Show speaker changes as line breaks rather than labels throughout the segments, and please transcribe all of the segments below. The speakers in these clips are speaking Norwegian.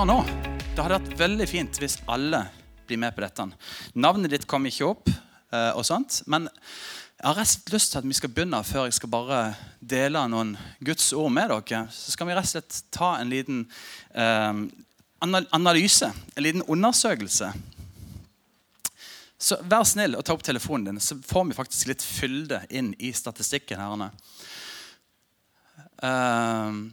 Det gjøre nå, det hadde vært veldig fint hvis alle blir med på dette. Navnet ditt kom ikke opp, eh, og sånt, men jeg har rett lyst til at vi skal begynne før jeg skal bare dele noen Guds ord med dere. Så skal vi rett og slett ta en liten eh, analyse, en liten undersøkelse. Så Vær snill og ta opp telefonen din, så får vi faktisk litt fylde inn i statistikken. her. Uh,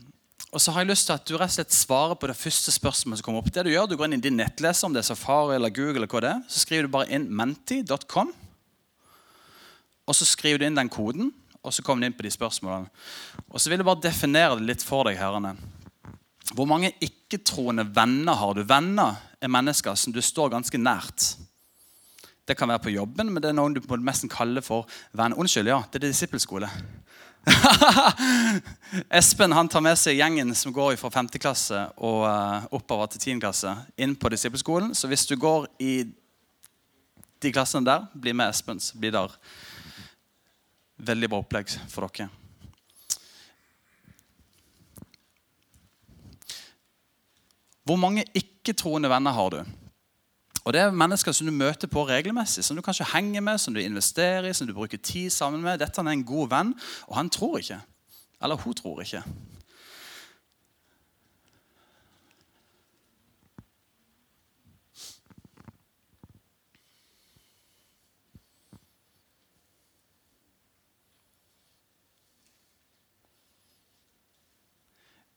og så har jeg lyst til at du rett og slett svarer på det første spørsmålet som kommer opp. Det Du gjør, du går inn i din nettleser, om det er Safari eller Google, eller hva det er, så skriver du bare inn menti.com. Og så skriver du inn den koden, og så kommer du inn på de spørsmålene. Og så vil jeg bare definere det litt for deg, herrene. Hvor mange ikke-troende venner har du? Venner er mennesker som du står ganske nært. Det kan være på jobben, men det er noen du må nesten kalle for venn. Unnskyld, ja, det er disippelskole. Espen han tar med seg gjengen som går fra 5. klasse og uh, oppover til 10. klasse, inn på disippelskolen. Så hvis du går i de klassene der, bli med Espen, så blir det veldig bra opplegg for dere. Hvor mange ikke-troende venner har du? Og Det er mennesker som du møter på regelmessig, som du kanskje henger med, som du investerer i, som du bruker tid sammen med. Dette er en god venn, og han tror ikke. Eller hun tror ikke.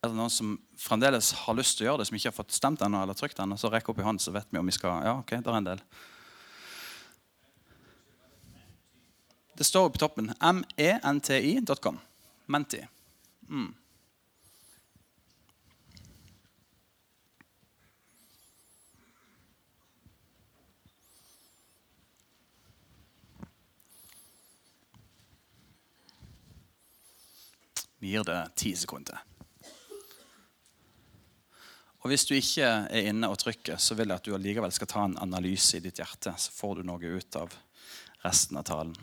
Er det noen som fremdeles har lyst til å gjøre det, som ikke har fått stemt ennå, eller trykt ennå, så rekk opp i hånden, så vet vi om vi skal Ja, ok, det er en del. Det står på toppen. menti.com. Menti. Mm. Vi gir det ti sekunder. Og Hvis du ikke er inne og trykker, så vil jeg at du allikevel skal ta en analyse i ditt hjerte. Så får du noe ut av resten av talen.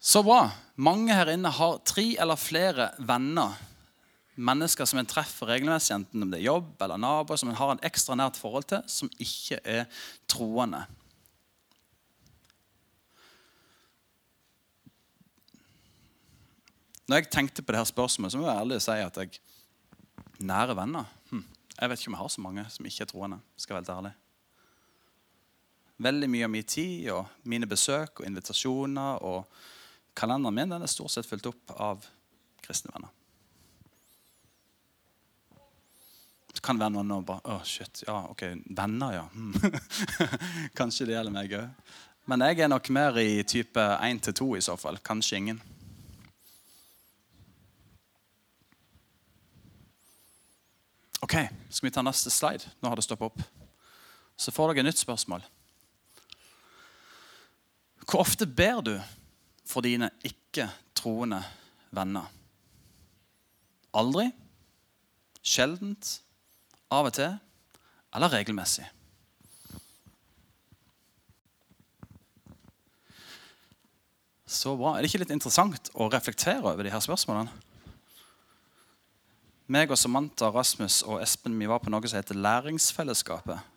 Så bra. Mange her inne har tre eller flere venner. Mennesker som en treffer regelmessig, enten om det er jobb eller naboer som en har en ekstra nært forhold til, som ikke er troende. Når jeg tenkte på det her spørsmålet, så må jeg ærlig si at jeg nære venner hm, Jeg vet ikke om jeg har så mange som ikke er troende. skal være helt ærlig. Veldig mye av min tid og mine besøk og invitasjoner og kalenderen min den er stort sett fylt opp av kristne venner. Det kan være noen og bare Å, oh, shit. Ja, ok. Venner, ja. Hmm. Kanskje det gjelder meg òg. Men jeg er nok mer i type 1 til 2 i så fall. Kanskje ingen. Ok, skal vi ta neste slide? Nå har det stoppet opp. Så får dere et nytt spørsmål. Hvor ofte ber du for dine ikke-troende venner? Aldri? Sjeldent? Av og til? Eller regelmessig? Så bra. Er det ikke litt interessant å reflektere over de her spørsmålene? Meg og Samantha, Rasmus og Espen vi var på noe som heter Læringsfellesskapet.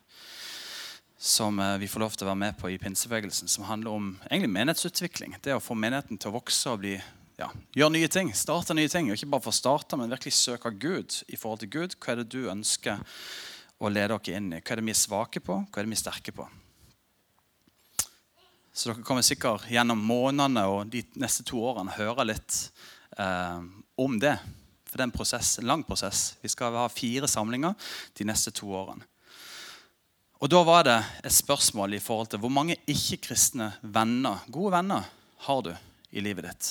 Som eh, vi får lov til å være med på i pinsebevegelsen. Som handler om egentlig menighetsutvikling. Det å få menigheten til å vokse og bli, ja, gjøre nye ting. Starte nye ting. Og ikke bare få starte, men virkelig søke Gud i forhold til Gud. Hva er det du ønsker å lede dere inn i? Hva er det vi er svake på? Hva er det vi er sterke på? Så dere kommer sikkert gjennom månedene og de neste to årene høre litt eh, om det. For det er en prosess, en lang prosess. Vi skal ha fire samlinger de neste to årene. Og Da var det et spørsmål i forhold til hvor mange ikke-kristne venner, gode venner har du i livet ditt.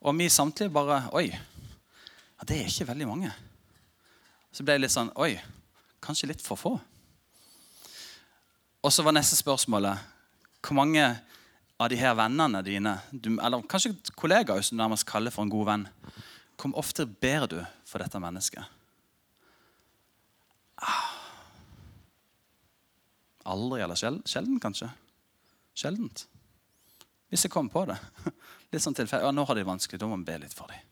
Og vi samtlige bare Oi, ja, det er ikke veldig mange. Så ble jeg litt sånn Oi, kanskje litt for få. Og så var neste spørsmålet hvor mange av de her vennene dine, du, eller kanskje kollegaer som du nærmest kaller for en god venn, hvor ofte ber du for dette mennesket? Ah. Aldri eller sjelden, sjelden kanskje. Sjeldent. Hvis jeg kommer på det. Litt sånn tilfeldig. Ja, nå har de vanskelig. Da må vi be litt for dem.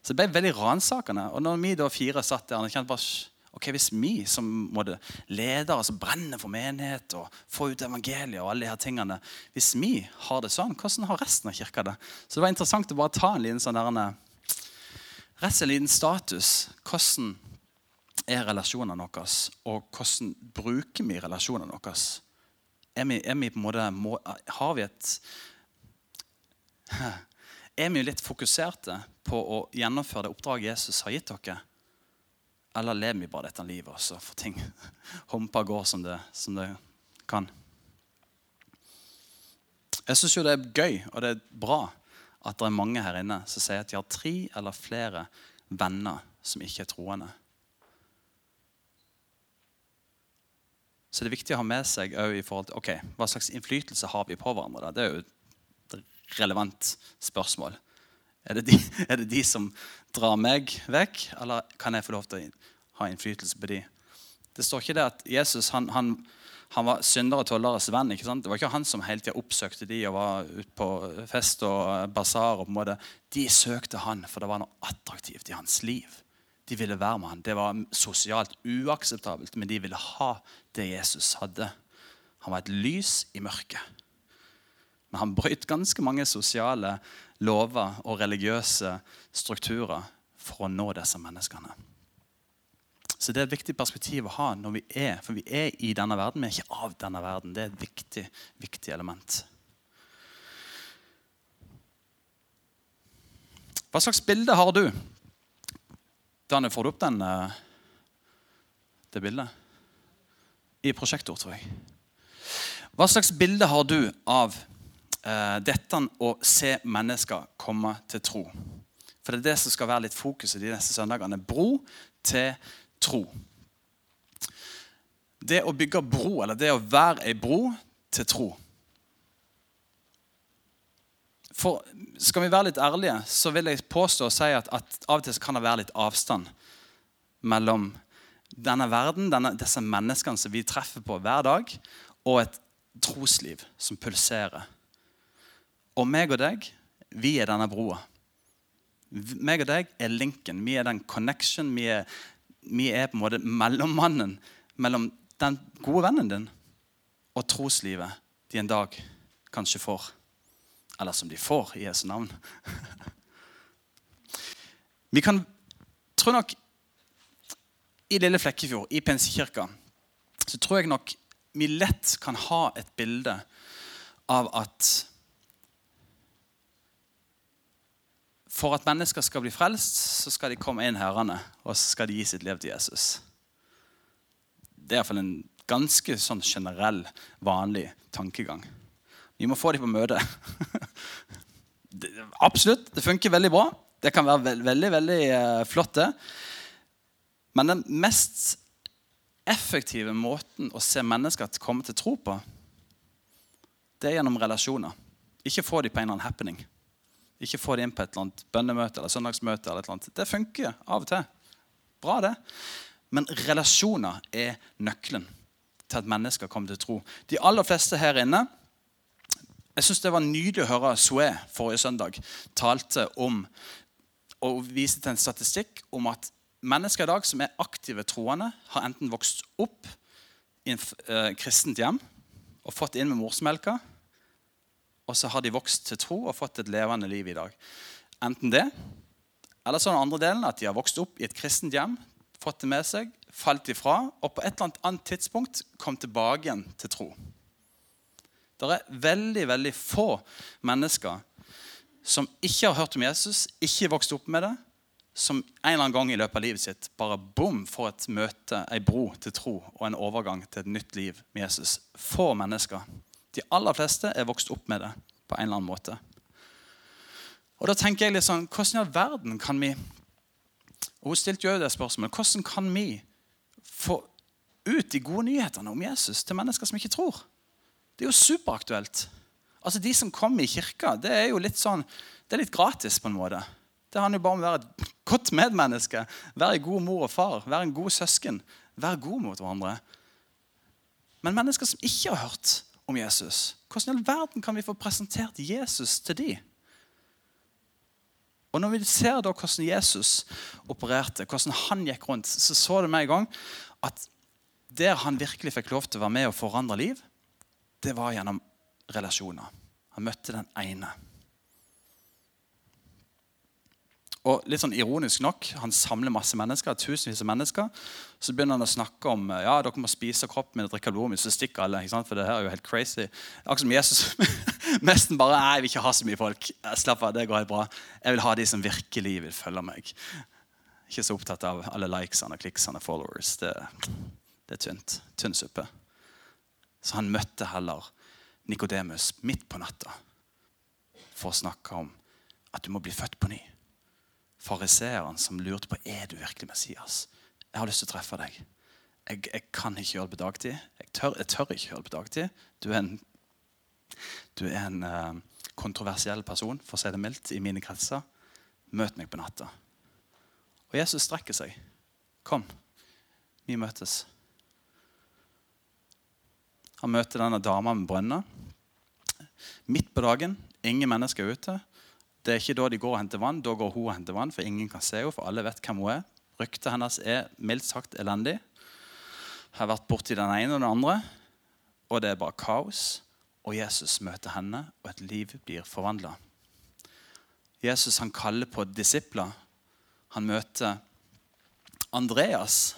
Så det ble veldig ransakende. Og når vi da fire satt der, og kjente bare ok, Hvis vi som måtte ledere som brenner for menighet og får ut evangeliet og alle de her tingene, hvis vi har det sånn, hvordan har resten av kirka det? Så det var interessant å bare ta en liten sånn der, rett en liten status. Hvordan er relasjonene våre, og hvordan bruker vi relasjonene våre? Er vi, er vi på en måte, må, har vi et Er vi litt fokuserte på å gjennomføre det oppdraget Jesus har gitt dere? Eller lever vi bare dette livet, og så får ting humpa gå som det, som det kan? Jeg syns jo det er gøy og det er bra at det er mange her inne som sier at de har tre eller flere venner som ikke er troende. Så det er viktig å ha med seg i forhold til ok, hva slags innflytelse har vi på hverandre. Det er jo et relevant spørsmål. Er det, de, er det de som drar meg vekk, eller kan jeg få lov til å ha innflytelse på de? Det står ikke det at Jesus han, han, han var syndere og tolleres venn. ikke sant? Det var ikke han som hele tida oppsøkte de og var ute på fest og basar. og på en måte. De søkte han, for det var noe attraktivt i hans liv. De ville være med han. Det var sosialt uakseptabelt, men de ville ha det Jesus hadde. Han var et lys i mørket. Men han brøt ganske mange sosiale lover og religiøse strukturer for å nå disse menneskene. Så Det er et viktig perspektiv å ha når vi er for vi er i denne verden. Vi er ikke av denne verden. Det er et viktig, viktig element. Hva slags bilde har du? Daniel, får du opp den, eh, det bildet? I prosjektor, tror jeg. Hva slags bilde har du av uh, dette å se mennesker komme til tro. For det er det som skal være litt fokuset de neste søndagene. Bro til tro. Det å bygge bro, eller det å være ei bro til tro. For Skal vi være litt ærlige, så vil jeg påstå og si at, at av og til kan det være litt avstand mellom denne verden, denne, disse menneskene som vi treffer på hver dag, og et trosliv som pulserer og meg og deg, vi er denne broa. Meg og deg er linken. Vi er den connection. Vi er, vi er på en måte mellommannen mellom den gode vennen din og troslivet de en dag kanskje får. Eller som de får i Jesu navn. Vi kan tro nok I lille Flekkefjord, i Pinsekirka, så tror jeg nok vi lett kan ha et bilde av at For at mennesker skal bli frelst, så skal de komme inn herrene, og så skal de gi sitt liv til Jesus. Det er iallfall en ganske sånn generell, vanlig tankegang. Vi må få dem på møte. Absolutt, det funker veldig bra. Det kan være veldig, veldig, uh, flott, det. Men den mest effektive måten å se mennesker komme til tro på, det er gjennom relasjoner. Ikke få dem på en eller annen happening. Ikke få det inn på et eller annet bønnemøte eller søndagsmøte. eller et eller annet. Det funker av og til. Bra, det. Men relasjoner er nøkkelen til at mennesker kommer til tro. De aller fleste her inne Jeg syns det var nydelig å høre Sue forrige søndag talte om og viste til en statistikk om at mennesker i dag som er aktive troende, har enten vokst opp i et eh, kristent hjem og fått inn med morsmelka, og så har de vokst til tro og fått et levende liv i dag. Enten det, eller så den andre delen at de har vokst opp i et kristent hjem, fått det med seg, falt ifra, og på et eller annet, tidspunkt kom tilbake igjen til tro. Det er veldig, veldig få mennesker som ikke har hørt om Jesus, ikke vokst opp med det, som en eller annen gang i løpet av livet sitt bare bom får et møte, ei bro til tro og en overgang til et nytt liv med Jesus. Få mennesker. De aller fleste er vokst opp med det på en eller annen måte. Og da tenker jeg litt sånn, Hvordan i all verden kan vi og Hun stilte jo det spørsmålet. Hvordan kan vi få ut de gode nyhetene om Jesus til mennesker som ikke tror? Det er jo superaktuelt. Altså De som kommer i kirka, det er jo litt sånn, det er litt gratis på en måte. Det handler jo bare om å være et godt medmenneske, være en god mor og far, være en god søsken. Være god mot hverandre. Men mennesker som ikke har hørt, om Jesus. Hvordan i all verden kan vi få presentert Jesus til de? Og når vi ser da hvordan Jesus opererte, hvordan han gikk rundt, så så det med en gang at der han virkelig fikk lov til å være med og forandre liv, det var gjennom relasjoner. Han møtte den ene. Og litt sånn ironisk nok, Han samler masse mennesker, tusenvis av mennesker. Så begynner han å snakke om ja, dere må spise kroppen min og drikke blodet mitt. Så stikker alle. ikke sant? For det her er jo helt crazy. Akkurat som Jesus nesten bare Nei, jeg vil ikke ha så mye folk. Slapp av, det går helt bra. Jeg vil ha de som virkelig vil følge meg. Ikke så opptatt av alle likesene og kliksene og followers. Det, det er tynt. Tynn suppe. Så han møtte heller Nikodemus midt på natta for å snakke om at du må bli født på ny fariseeren som lurte på er du virkelig Messias. Jeg har lyst til å treffe deg. Jeg, jeg kan ikke gjøre det på dagtid. Jeg tør, jeg tør, ikke gjøre det på dagtid. Du er en, du er en uh, kontroversiell person, for å si det mildt, i mine kretser. Møt meg på natta. Og Jesus strekker seg. Kom, vi møtes. Han møter denne dama med brønna. Midt på dagen, ingen mennesker er ute. Det er ikke da de går og henter vann. Da går hun og henter vann, for ingen kan se henne, for alle vet hvem hun er. Ryktet hennes er mildt sagt elendig. Jeg har vært borti den ene og den andre, og det er bare kaos. Og Jesus møter henne, og et liv blir forvandla. Jesus han kaller på disipler. Han møter Andreas,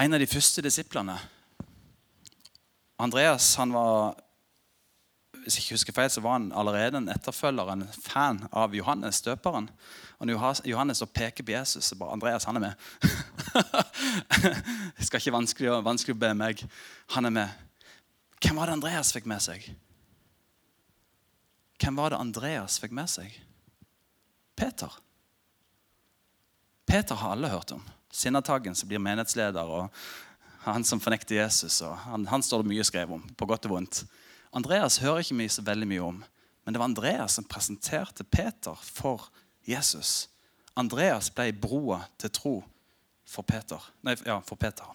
en av de første disiplene. Andreas han var hvis jeg ikke husker feil, så var han allerede en etterfølger, en fan av Johannes døperen. Og når Johannes så peker på Jesus, så bare Andreas han er med. det skal ikke vanskelig, vanskelig å be meg. Han er med. Hvem var det Andreas fikk med seg? Hvem var det Andreas fikk med seg? Peter. Peter har alle hørt om. Sinnataggen som blir menighetsleder, og han som fornekter Jesus. og han, han står det mye skrevet om, på godt og vondt. Andreas hører ikke mye så veldig mye om, men det var Andreas som presenterte Peter for Jesus. Andreas ble broa til tro for Peter. Nei, ja, for Peter.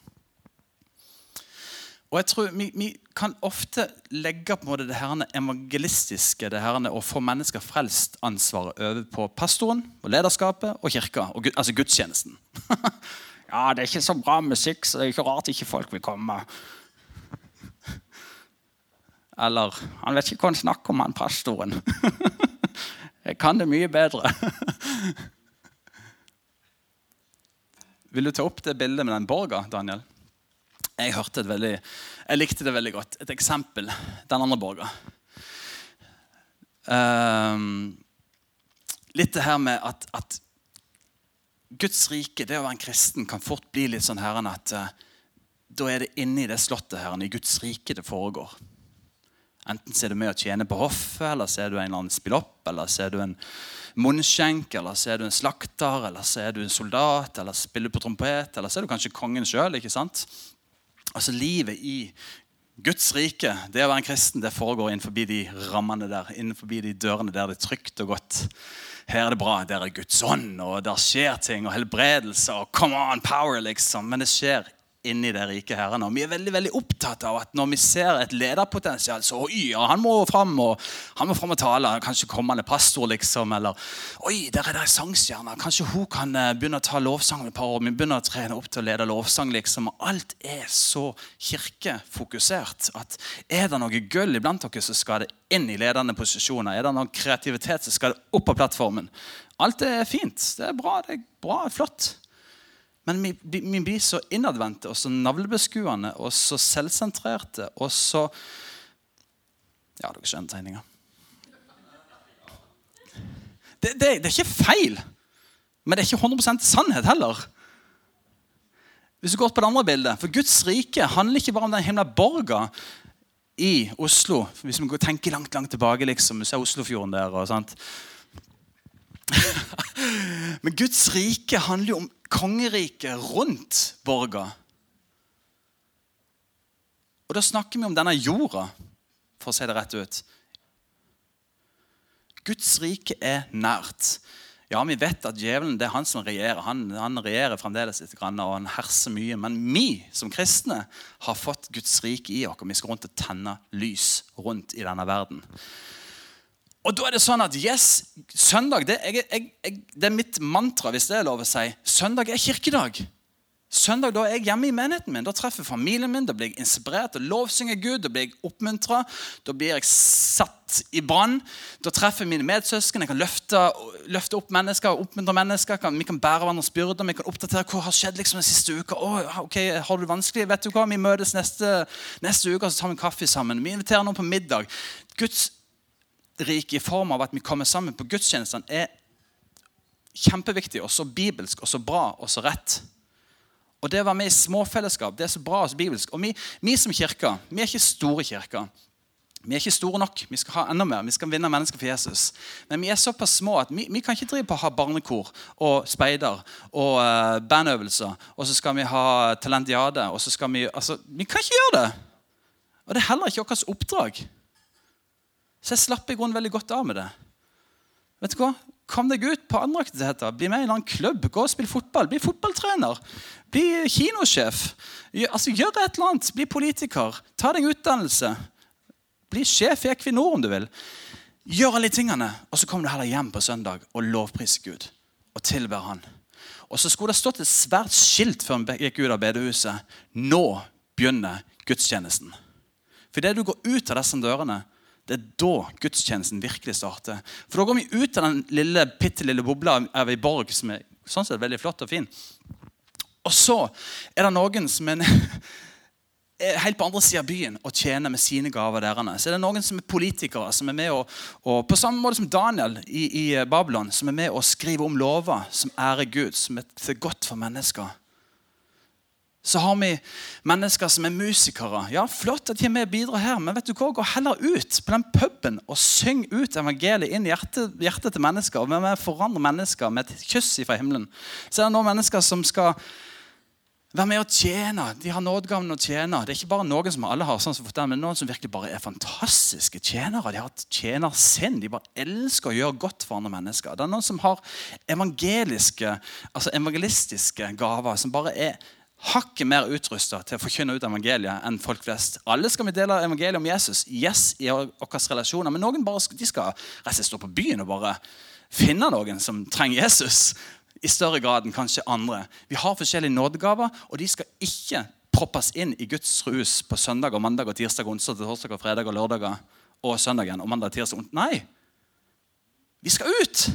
Og jeg tror Vi, vi kan ofte legge på det her evangelistiske det her å få mennesker frelst ansvaret over på pastoren, og lederskapet og kirka. Og, altså gudstjenesten. ja, det er ikke så bra musikk, så det er ikke rart ikke folk vil komme. Eller han vet ikke hva han snakker om, han pastoren. Jeg kan det mye bedre. Vil du ta opp det bildet med den borga, Daniel? Jeg veldig, jeg likte det veldig godt. Et eksempel. Den andre borga. Um, litt det her med at, at, Guds rike, det å være en kristen, kan fort bli litt sånn her at uh, da er det inne i det slottet her, i Guds rike det foregår. Enten så er du med å tjene på hoffet, eller så er du en eller annen spillopp, eller så er du en munnskjenk, eller så er du en slakter, eller så er du en soldat, eller spiller på trompet, eller så er du kanskje kongen sjøl. Altså, livet i Guds rike, det å være en kristen, det foregår innenfor de rammene der. Innenfor de dørene der det er trygt og godt. Her er det bra. Der er Guds ånd, og der skjer ting, og helbredelse, og come on, power, liksom. Men det skjer inn i det rike herren. Og vi er veldig veldig opptatt av at når vi ser et lederpotensial, så oi, ja, han må fram og han må fram og tale. Kanskje kommende pastor, liksom. Eller oi, der er det sangstjerne. Kanskje hun kan eh, begynne å ta lovsang om et par år. Vi begynner å trene opp til å lede lovsang. liksom. Og alt er så kirkefokusert at er det noe gull iblant dere, så skal det inn i ledende posisjoner. Er det noe kreativitet, så skal det opp på plattformen. Alt er fint. Det er bra. Det er bra, flott. Men vi, vi, blir så innadvendte og så navlebeskuende og så selvsentrerte og så Ja, dere skjønner tegninga. Det, det, det, er ikke feil, men det er ikke 100% sannhet heller. Hvis du går på det andre bildet, For Guds rike handler ikke bare om den himla borga i Oslo. Hvis vi tenker langt langt tilbake, liksom, vi ser Oslofjorden der. og sånt. Men Guds rike handler jo om kongeriket rundt borga. Og da snakker vi om denne jorda, for å si det rett ut. Guds rike er nært. Ja, Vi vet at djevelen det er han som regjerer. Han, han regjerer fremdeles litt, og han herser mye. Men vi som kristne har fått Guds rike i oss. og Vi skal rundt og tenne lys rundt i denne verden. Og da er det sånn at yes, søndag det, jeg, jeg, det er mitt mantra, hvis det er lov å si. Søndag er kirkedag. Søndag da er jeg hjemme i menigheten min. Da treffer familien min, da blir jeg inspirert og lovsynger Gud. Da blir jeg oppmuntra, da blir jeg satt i brann. Da treffer jeg mine medsøsken. Jeg kan løfte, løfte opp mennesker og oppmuntre mennesker. Kan, vi kan bære hverandres byrder. Vi kan oppdatere hva har skjedd liksom den siste uka. Oh, ok, Har du det vanskelig? Vet du hva? Vi møtes neste, neste uke og så tar vi kaffe sammen. Vi inviterer noen på middag. Guds rike i form av at vi kommer sammen på gudstjenestene, er kjempeviktig og så bibelsk og så bra og så rett. Og det å være med i småfellesskap det er så bra og så bibelsk. Og vi, vi som kirke vi er ikke store kirker. Vi er ikke store nok. Vi skal ha enda mer. Vi skal vinne mennesker for Jesus. Men vi er såpass små at vi, vi kan ikke drive på å ha barnekor og speider og uh, bandøvelser. Og så skal vi ha talentiade. og så skal Vi altså, vi kan ikke gjøre det! Og det er heller ikke vårt oppdrag. Så jeg slapp i grunnen veldig godt av med det. Vet du hva? Kom deg ut på andre aktiviteter. Bli med i en annen klubb. Gå og spill fotball. Bli fotballtrener. Bli kinosjef. Altså, gjør et eller annet. Bli politiker. Ta deg utdannelse. Bli sjef i Equinor om du vil. Gjør alle de tingene, og så kommer du heller hjem på søndag og lovpriser Gud og tilber Han. Og så skulle det stått et svært skilt før han gikk ut av bedehuset. Nå begynner gudstjenesten. For det du går ut av disse dørene, det er da gudstjenesten virkelig starter. For da går vi ut av den lille, bitte lille bobla av ei borg som er sånn sett veldig flott og fin. Og så er det noen som er helt på andre sida av byen og tjener med sine gaver. derene. Så er det noen som er politikere, som er med og, og på samme måte som Daniel i, i Babylon, som er med og skriver om lover som ærer Gud, som er til godt for mennesker. Så har vi mennesker som er musikere. Ja, Flott at de er med og bidrar her, men vet du hva? gå heller ut på den puben og syng ut evangeliet inn i hjertet, hjertet til mennesker. og Vi forandrer mennesker med et kyss fra himmelen. Så er det noen mennesker som skal være med og tjene. De har nådegaven å tjene. Det er ikke bare noen som alle har, sånn som forteller, men noen som virkelig bare er fantastiske tjenere. De har et tjenersinn. De bare elsker å gjøre godt for andre mennesker. Det er noen som har evangeliske, altså evangelistiske gaver, som bare er hakket mer utrusta til å forkynne ut evangeliet enn folk flest. Alle skal vi dele evangeliet om Jesus yes, i våre relasjoner, men noen bare, de skal rett stå på byen og bare finne noen som trenger Jesus. I større grad enn kanskje andre. Vi har forskjellige nådegaver, og de skal ikke proppes inn i Guds rus på søndag og mandag og tirsdag onsdag torsdag og fredag og lørdag og søndagen og mandag tirsdag. Nei! Vi skal ut!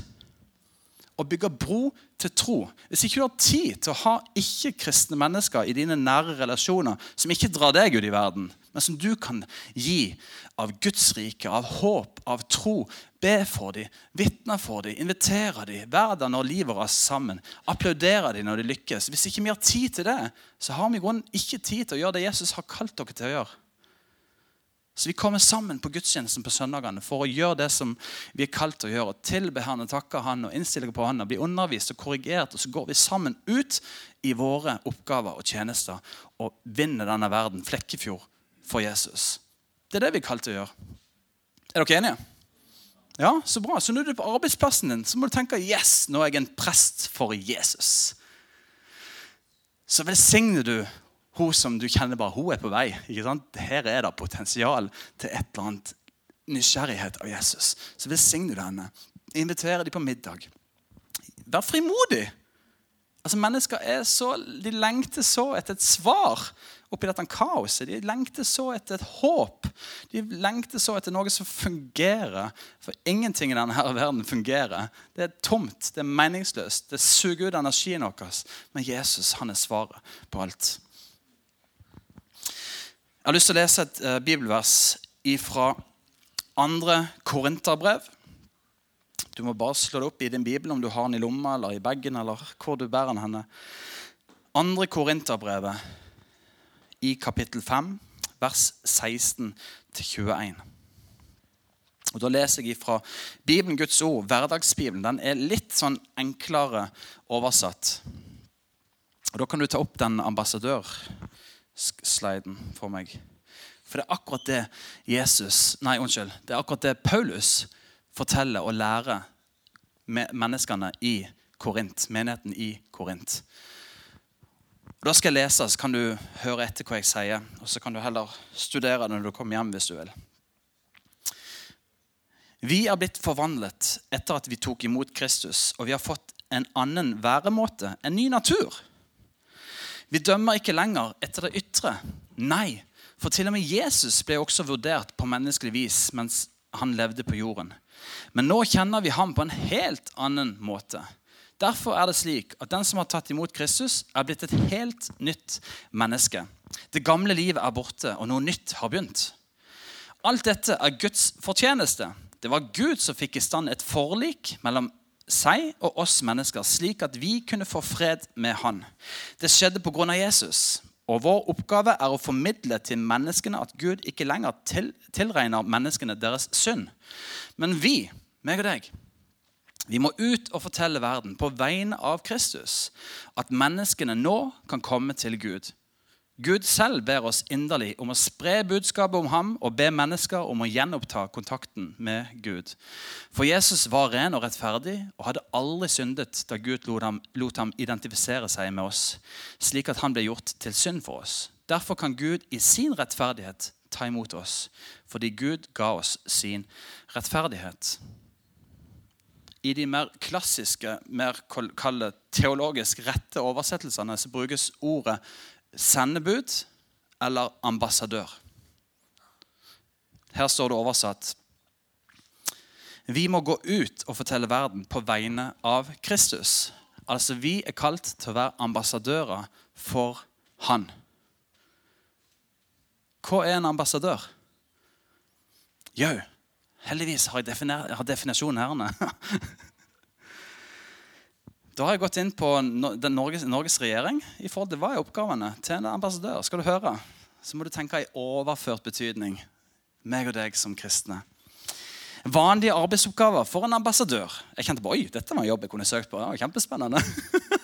Å bygge bro til tro. Hvis ikke du har tid til å ha ikke-kristne mennesker i dine nære relasjoner som ikke drar deg ut i verden, men som du kan gi av Guds rike, av håp, av tro, be for dem, vitne for dem, invitere dem, være der når livet raser sammen, applaudere dem når de lykkes Hvis ikke vi har tid til det, så har vi i grunnen ikke tid til å gjøre det Jesus har kalt dere til å gjøre. Så vi kommer sammen på gudstjenesten på søndagene for å gjøre det som vi er kalt til å gjøre. Tilbe Han og takke Han og innstille på Han og bli undervist og korrigert. Og så går vi sammen ut i våre oppgaver og tjenester og vinner denne verden, Flekkefjord, for Jesus. Det er det vi er kalt til å gjøre. Er dere enige? Ja, Så bra. Så du er på arbeidsplassen din, så må du tenke yes, nå er jeg en prest for Jesus. Så velsigner du hun som du kjenner bare, hun er på vei. ikke sant? Her er det potensial til et eller annet nysgjerrighet av Jesus. Så velsigner du henne. Inviterer de på middag. Vær frimodig. Altså Mennesker er så, de lengter så etter et svar oppi dette kaoset. De lengter så etter et håp. De lengter så etter noe som fungerer. For ingenting i denne verden fungerer. Det er tomt, det er meningsløst. Det suger ut energien vår. Men Jesus han er svaret på alt. Jeg har lyst til å lese et uh, bibelvers fra andre Korinterbrev. Du må bare slå det opp i din bibel om du har den i lomma eller i bagen. eller hvor du bærer den henne. Andre Korinterbrevet i kapittel 5, vers 16-21. Og Da leser jeg fra Bibelen Guds ord, hverdagsbibelen. Den er litt sånn enklere oversatt. Og Da kan du ta opp den ambassadør sliden for meg. For det er akkurat det Jesus, nei, unnskyld, det er akkurat det Paulus forteller og lærer menneskene i Korint, menigheten i Korint. Da skal jeg lese, så kan du høre etter hva jeg sier. Og så kan du heller studere når du kommer hjem hvis du vil. Vi er blitt forvandlet etter at vi tok imot Kristus, og vi har fått en annen væremåte, en ny natur. Vi dømmer ikke lenger etter det ytre. Nei, for til og med Jesus ble også vurdert på menneskelig vis mens han levde på jorden. Men nå kjenner vi ham på en helt annen måte. Derfor er det slik at den som har tatt imot Kristus, er blitt et helt nytt menneske. Det gamle livet er borte, og noe nytt har begynt. Alt dette er Guds fortjeneste. Det var Gud som fikk i stand et forlik mellom seg og oss mennesker, slik at vi kunne få fred med Han. Det skjedde av Jesus. Og Vår oppgave er å formidle til menneskene at Gud ikke lenger til, tilregner menneskene deres synd. Men vi, meg og deg, vi må ut og fortelle verden på vegne av Kristus at menneskene nå kan komme til Gud. Gud selv ber oss inderlig om å spre budskapet om ham og be mennesker om å gjenoppta kontakten med Gud. For Jesus var ren og rettferdig og hadde aldri syndet da Gud lot ham, lot ham identifisere seg med oss, slik at han ble gjort til synd for oss. Derfor kan Gud i sin rettferdighet ta imot oss, fordi Gud ga oss sin rettferdighet. I de mer klassiske, mer teologisk rette oversettelsene så brukes ordet sendebud eller ambassadør. Her står det oversatt Vi må gå ut og fortelle verden på vegne av Kristus. Altså, Vi er kalt til å være ambassadører for Han. Hva er en ambassadør? Jau, heldigvis har jeg, jeg har definisjonen her. Da har jeg gått inn på Norges, Norges, regjering i forhold til hva er oppgavene til en ambassadør. Skal du høre, så må du tenke i overført betydning. Meg og deg som kristne. Vanlige arbeidsoppgaver for en ambassadør. Jeg kjente på, oi, dette var en jobb jeg kunne søkt på. Det var kjempespennende.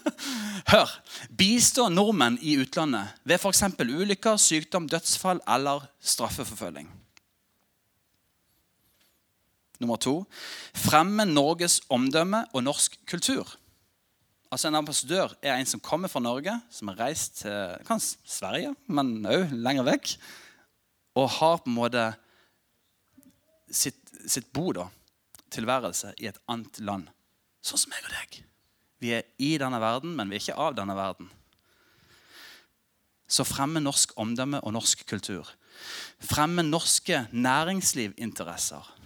Hør. Bistå nordmenn i utlandet ved f.eks. ulykker, sykdom, dødsfall eller straffeforfølging. Nummer to. Fremme Norges omdømme og norsk kultur. Altså En ambassadør er en som kommer fra Norge, som har reist til kanskje Sverige, men òg lenger vekk, og har på en måte sitt, sitt bo, da, tilværelse, i et annet land. Sånn som meg og deg. Vi er i denne verden, men vi er ikke av denne verden. Så fremme norsk omdømme og norsk kultur. Fremme norske næringslivinteresser.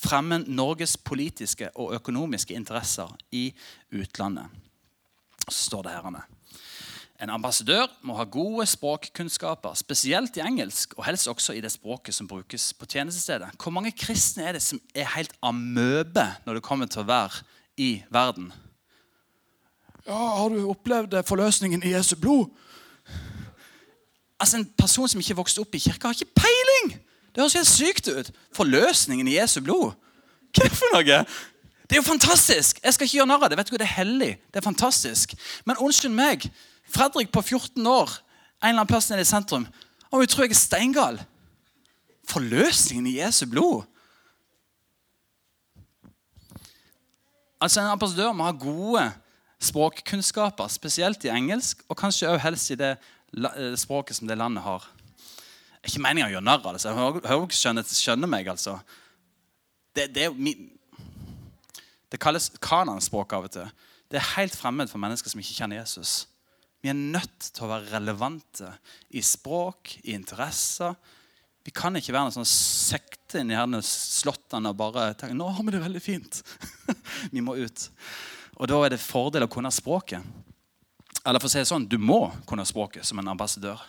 Fremme Norges politiske og økonomiske interesser i utlandet. Så står det her En ambassadør må ha gode språkkunnskaper, spesielt i engelsk, og helst også i det språket som brukes på tjenestestedet. Hvor mange kristne er det som er helt amøbe når det kommer til å være i verden? Ja, Har du opplevd forløsningen i Jesu blod? Altså En person som ikke vokste opp i kirka, har ikke peiling! Det høres helt sykt ut. Forløsningen i Jesu blod. Hva er det for noe? Det er jo fantastisk! Jeg skal ikke gjøre narr av det. Vet du hva, Det er hellig. Det er fantastisk. Men unnskyld meg. Fredrik på 14 år en eller annen plass nede i sentrum. Og hun tror jeg er steingal. Forløsningen i Jesu blod. Altså En ambassadør må ha gode språkkunnskaper, spesielt i engelsk, og kanskje også helst i det eh, språket som det landet har. Det er ikke meninga å gjøre narr av det. jeg hører dere skjønner, meg. altså. Det, det min, det kalles kananspråk av og til. Det er helt fremmed for mennesker som ikke kjenner Jesus. Vi er nødt til å være relevante i språk, i interesser. Vi kan ikke være en sånn sekte inni her slottene og bare tenke nå har vi det veldig fint. vi må ut. Og Da er det fordel å kunne språket. Eller for å si det sånn, du må kunne språket som en ambassadør.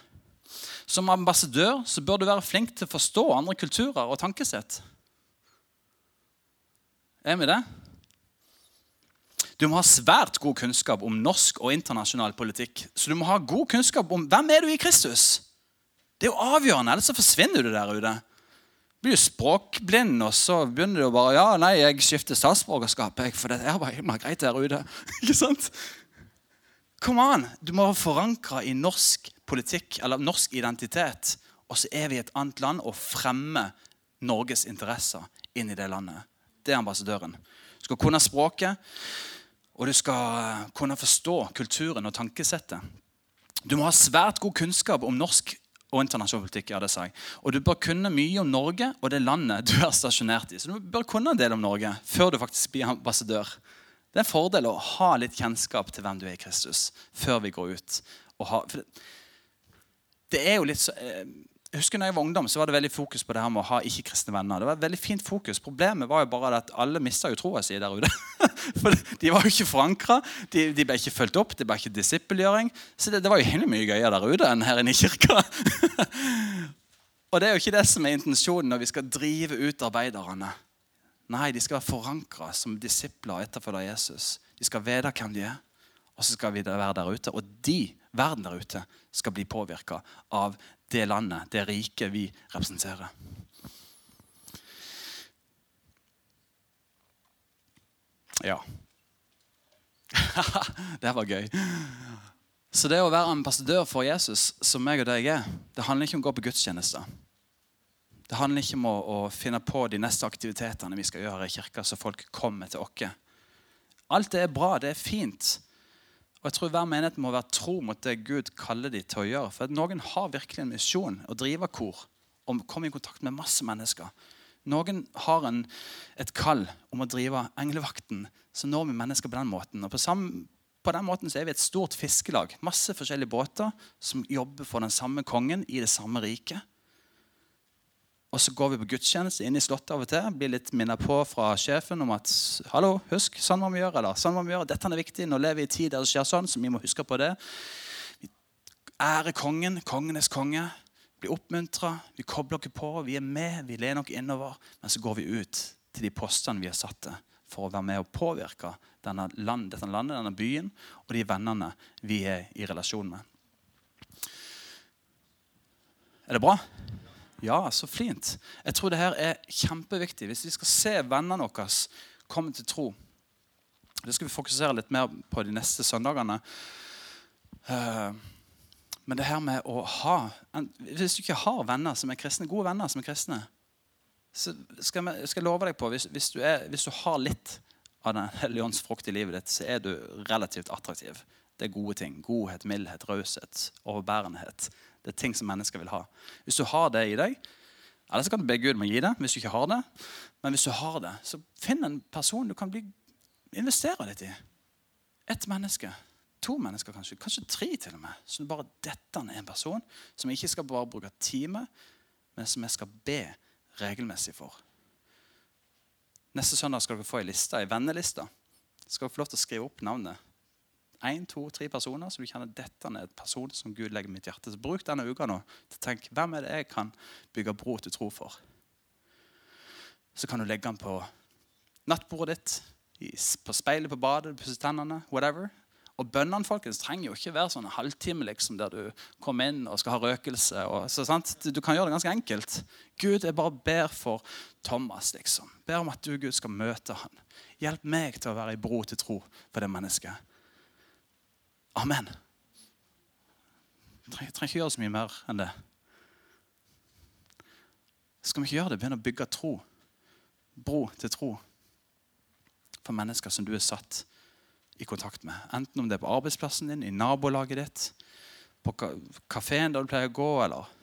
Som ambassadør så bør du være flink til å forstå andre kulturer og tankesett. Er vi det? Du må ha svært god kunnskap om norsk og internasjonal politikk. Så du må ha god kunnskap om hvem er du i Kristus. Det er jo avgjørende, ellers så forsvinner du der ute. Blir du språkblind, og så begynner du bare Ja, nei, jeg skifter statsborgerskap, for det er bare himla greit der ute. Ikke sant? Kom an! Du må være forankra i norsk politikk, eller norsk identitet. Og så er vi i et annet land og fremmer Norges interesser inn i det landet. Det er ambassadøren. Du skal kunne språket. Og du skal eh, kunne forstå kulturen og tankesettet. Du må ha svært god kunnskap om norsk Og internasjonal politikk, ja, det sa jeg. Og du bør kunne mye om Norge og det landet du er stasjonert i. Så du bør kunne en del om Norge før du faktisk blir ambassadør. Det er en fordel å ha litt kjennskap til hvem du er i Kristus, før vi går ut. Ha, det, det er jo litt så, eh, jeg husker når jeg var ungdom, så var det veldig fokus på det her med å ha ikke-kristne venner. Det var et veldig fint fokus. Problemet var jo bare at alle mista jo troa si der ute. For de var jo ikke forankra, de, de, ble ikke fulgt opp, det ble ikke disippelgjøring. Så det, det var jo helt mye gøyere der ute enn her inne i kirka. Og det er jo ikke det som er intensjonen når vi skal drive ut arbeiderne. Nei, de skal være forankra som disipler og etterfølgere av Jesus. De skal vite hvem de er, og så skal vi være der ute. Og de, verden der ute, skal bli påvirka av det landet, det riket vi representerer. Ja. det var gøy. Så det å være ambassadør for Jesus, som meg og deg er, det handler ikke om å gå på gudstjeneste. Det handler ikke om å, å, finne på de neste aktivitetene vi skal gjøre i kirka, så folk kommer til oss. Alt det er bra, det er fint. Og jeg tror Hver menighet må være tro mot det Gud kaller de til å gjøre. For Noen har virkelig en misjon å drive kor og komme i kontakt med masse mennesker. Noen har en, et kall om å drive englevakten. Så når vi mennesker på den måten. Og på, samme, på den måten så er vi et stort fiskelag. Masse forskjellige båter som jobber for den samme kongen i det samme riket. Og så går vi på gudstjeneste inn i slottet av og til. Blir litt minnet på fra sjefen om at hallo, husk, sånn må vi gjøre. eller sånn må vi gjøre. Dette er viktig. Nå lever vi i tid der det skjer sånn, så vi må huske på det. Vi ærer kongen, kongenes konge. Blir oppmuntra. Vi kobler oss på. Vi er med. Vi lener oss innover. Men så går vi ut til de postene vi har satt til for å være med og påvirke denne land, dette landet, denne byen og de vennene vi er i relasjon med. Er det bra? Ja, så fint. Jeg tror det her er kjempeviktig. Hvis vi skal se vennene våre komme til tro Det skal vi fokusere litt mer på de neste søndagene. Eh, men det her med å ha Hvis du ikke har venner som er kristne, gode venner som er kristne, så skal jeg love deg på hvis, hvis, du er, hvis, du har litt av Den hellige ånds frukt i livet ditt, så er du relativt attraktiv. Det er gode ting. Godhet, mildhet, raushet, overbærenhet. Det er ting som mennesker vil ha. Hvis du har det i deg, eller så kan du be Gud om å gi det. hvis du ikke har det. Men hvis du har det, så finn en person du kan bli, investere litt i. Ett menneske. To mennesker, kanskje. Kanskje tre, til og med. Så bare dette er en person som jeg ikke skal bare bruke time, men som jeg skal be regelmessig for. Neste søndag skal dere få ei liste, ei venneliste. Skal dere få lov til å skrive opp navnet én, to, tre personer så du kjenner dette er en person som Gud legger mitt hjerte. Så Bruk denne uka nå til å tenke hvem er det jeg kan bygge bro til tro for. Så kan du legge den på nattbordet ditt, på speilet på badet, pusse tennene, whatever. Og Bønnene folkens, trenger jo ikke være sånn en halvtime liksom, der du kommer inn og skal ha røkelse. Og, så, du kan gjøre det ganske enkelt. Gud, jeg bare ber for Thomas. liksom. Ber om at du, Gud, skal møte han. Hjelp meg til å være i bro til tro for det mennesket. Amen. Jeg trenger, ikke gjøre så mye mer enn det. Skal vi ikke gjøre det? Begynne å bygge tro. Bro til tro. For mennesker som du er satt i kontakt med. Enten om det er på arbeidsplassen din, i nabolaget ditt, på kafeen der du pleier å gå, eller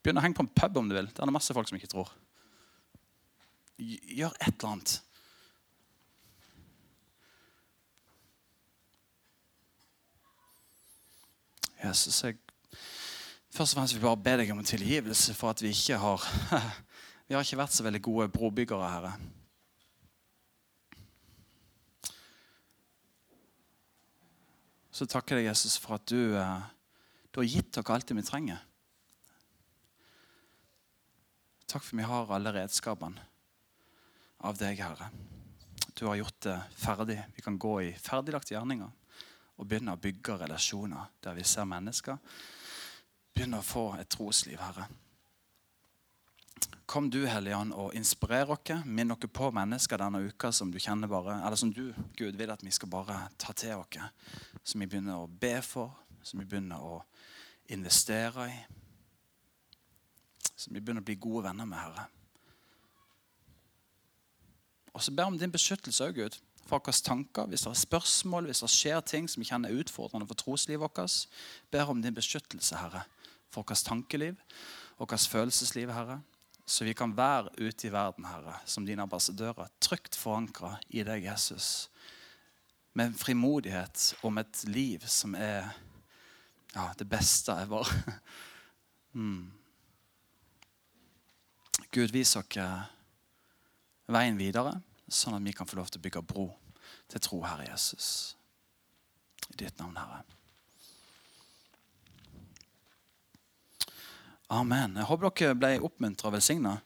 Begynn å henge på en pub om du vil. Der er det masse folk som ikke tror. Gjør et eller annet Jesus, jeg Først og fremst vil jeg bare be deg om en tilgivelse for at vi ikke har Vi har ikke vært så veldig gode brobyggere, Herre. Så takker jeg deg, Jesus, for at du, eh, du har gitt dere alt det vi trenger. Takk for at vi har alle redskapene av deg, Herre. Du har gjort det ferdig. Vi kan gå i ferdiglagte gjerninger og begynne å bygge relasjoner der vi ser mennesker. Begynne å få et trosliv, Herre. Kom du, Hellige Ånd, og inspirer oss. Minn oss på mennesker denne uka som du kjenner bare, eller som du, Gud, vil at vi skal bare ta til oss. Som vi begynner å be for, som vi begynner å investere i. Som vi begynner å bli gode venner med, Herre. Og så ber om din beskyttelse òg, Gud. For våre tanker. Hvis det er spørsmål, hvis det skjer ting som vi kjenner er utfordrende for troslivet vårt, ber om din beskyttelse, Herre, for vårt tankeliv, vårt følelsesliv, Herre. Så vi kan være ute i verden, Herre, som dine ambassadører, trygt forankra i deg, Jesus. Med en frimodighet om et liv som er ja, det beste ever. Mm. Gud, vis oss veien videre, sånn at vi kan få lov til å bygge bro til tro, Herre Jesus. I ditt navn, Herre. Amen. Jeg håper dere ble oppmuntra og velsigna.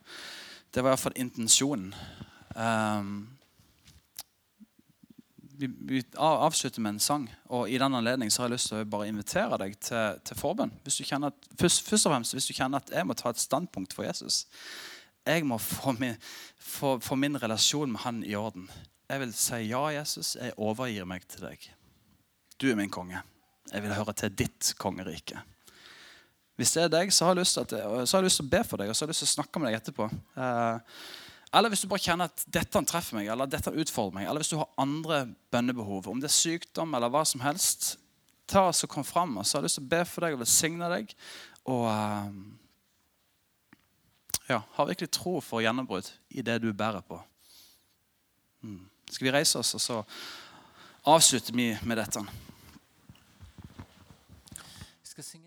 Det var iallfall intensjonen. Um, vi, vi, avslutter med en sang, og i den anledning har jeg lyst til å bare invitere deg til, til forbønn. Hvis du at, først, først, og fremst hvis du kjenner at jeg må ta et standpunkt for Jesus. Jeg må få min, få, få min relasjon med han i orden. Jeg vil si ja, Jesus, jeg overgir meg til deg. Du er min konge. Jeg vil høre til ditt kongerike. Hvis det er deg, så har jeg lyst til, å be for deg og så har jeg lyst til å snakke med deg etterpå. Eh, eller hvis du bare kjenner at dette treffer meg, eller dette utfordrer meg, eller hvis du har andre bønnebehov, om det er sykdom eller hva som helst, ta oss og kom fram. Og så har jeg lyst til å be for deg og velsigne deg. Og eh, ja, ha virkelig tro for gjennombrudd i det du bærer på. Mm. Skal vi reise oss, og så avslutter vi med dette? Vi skal synge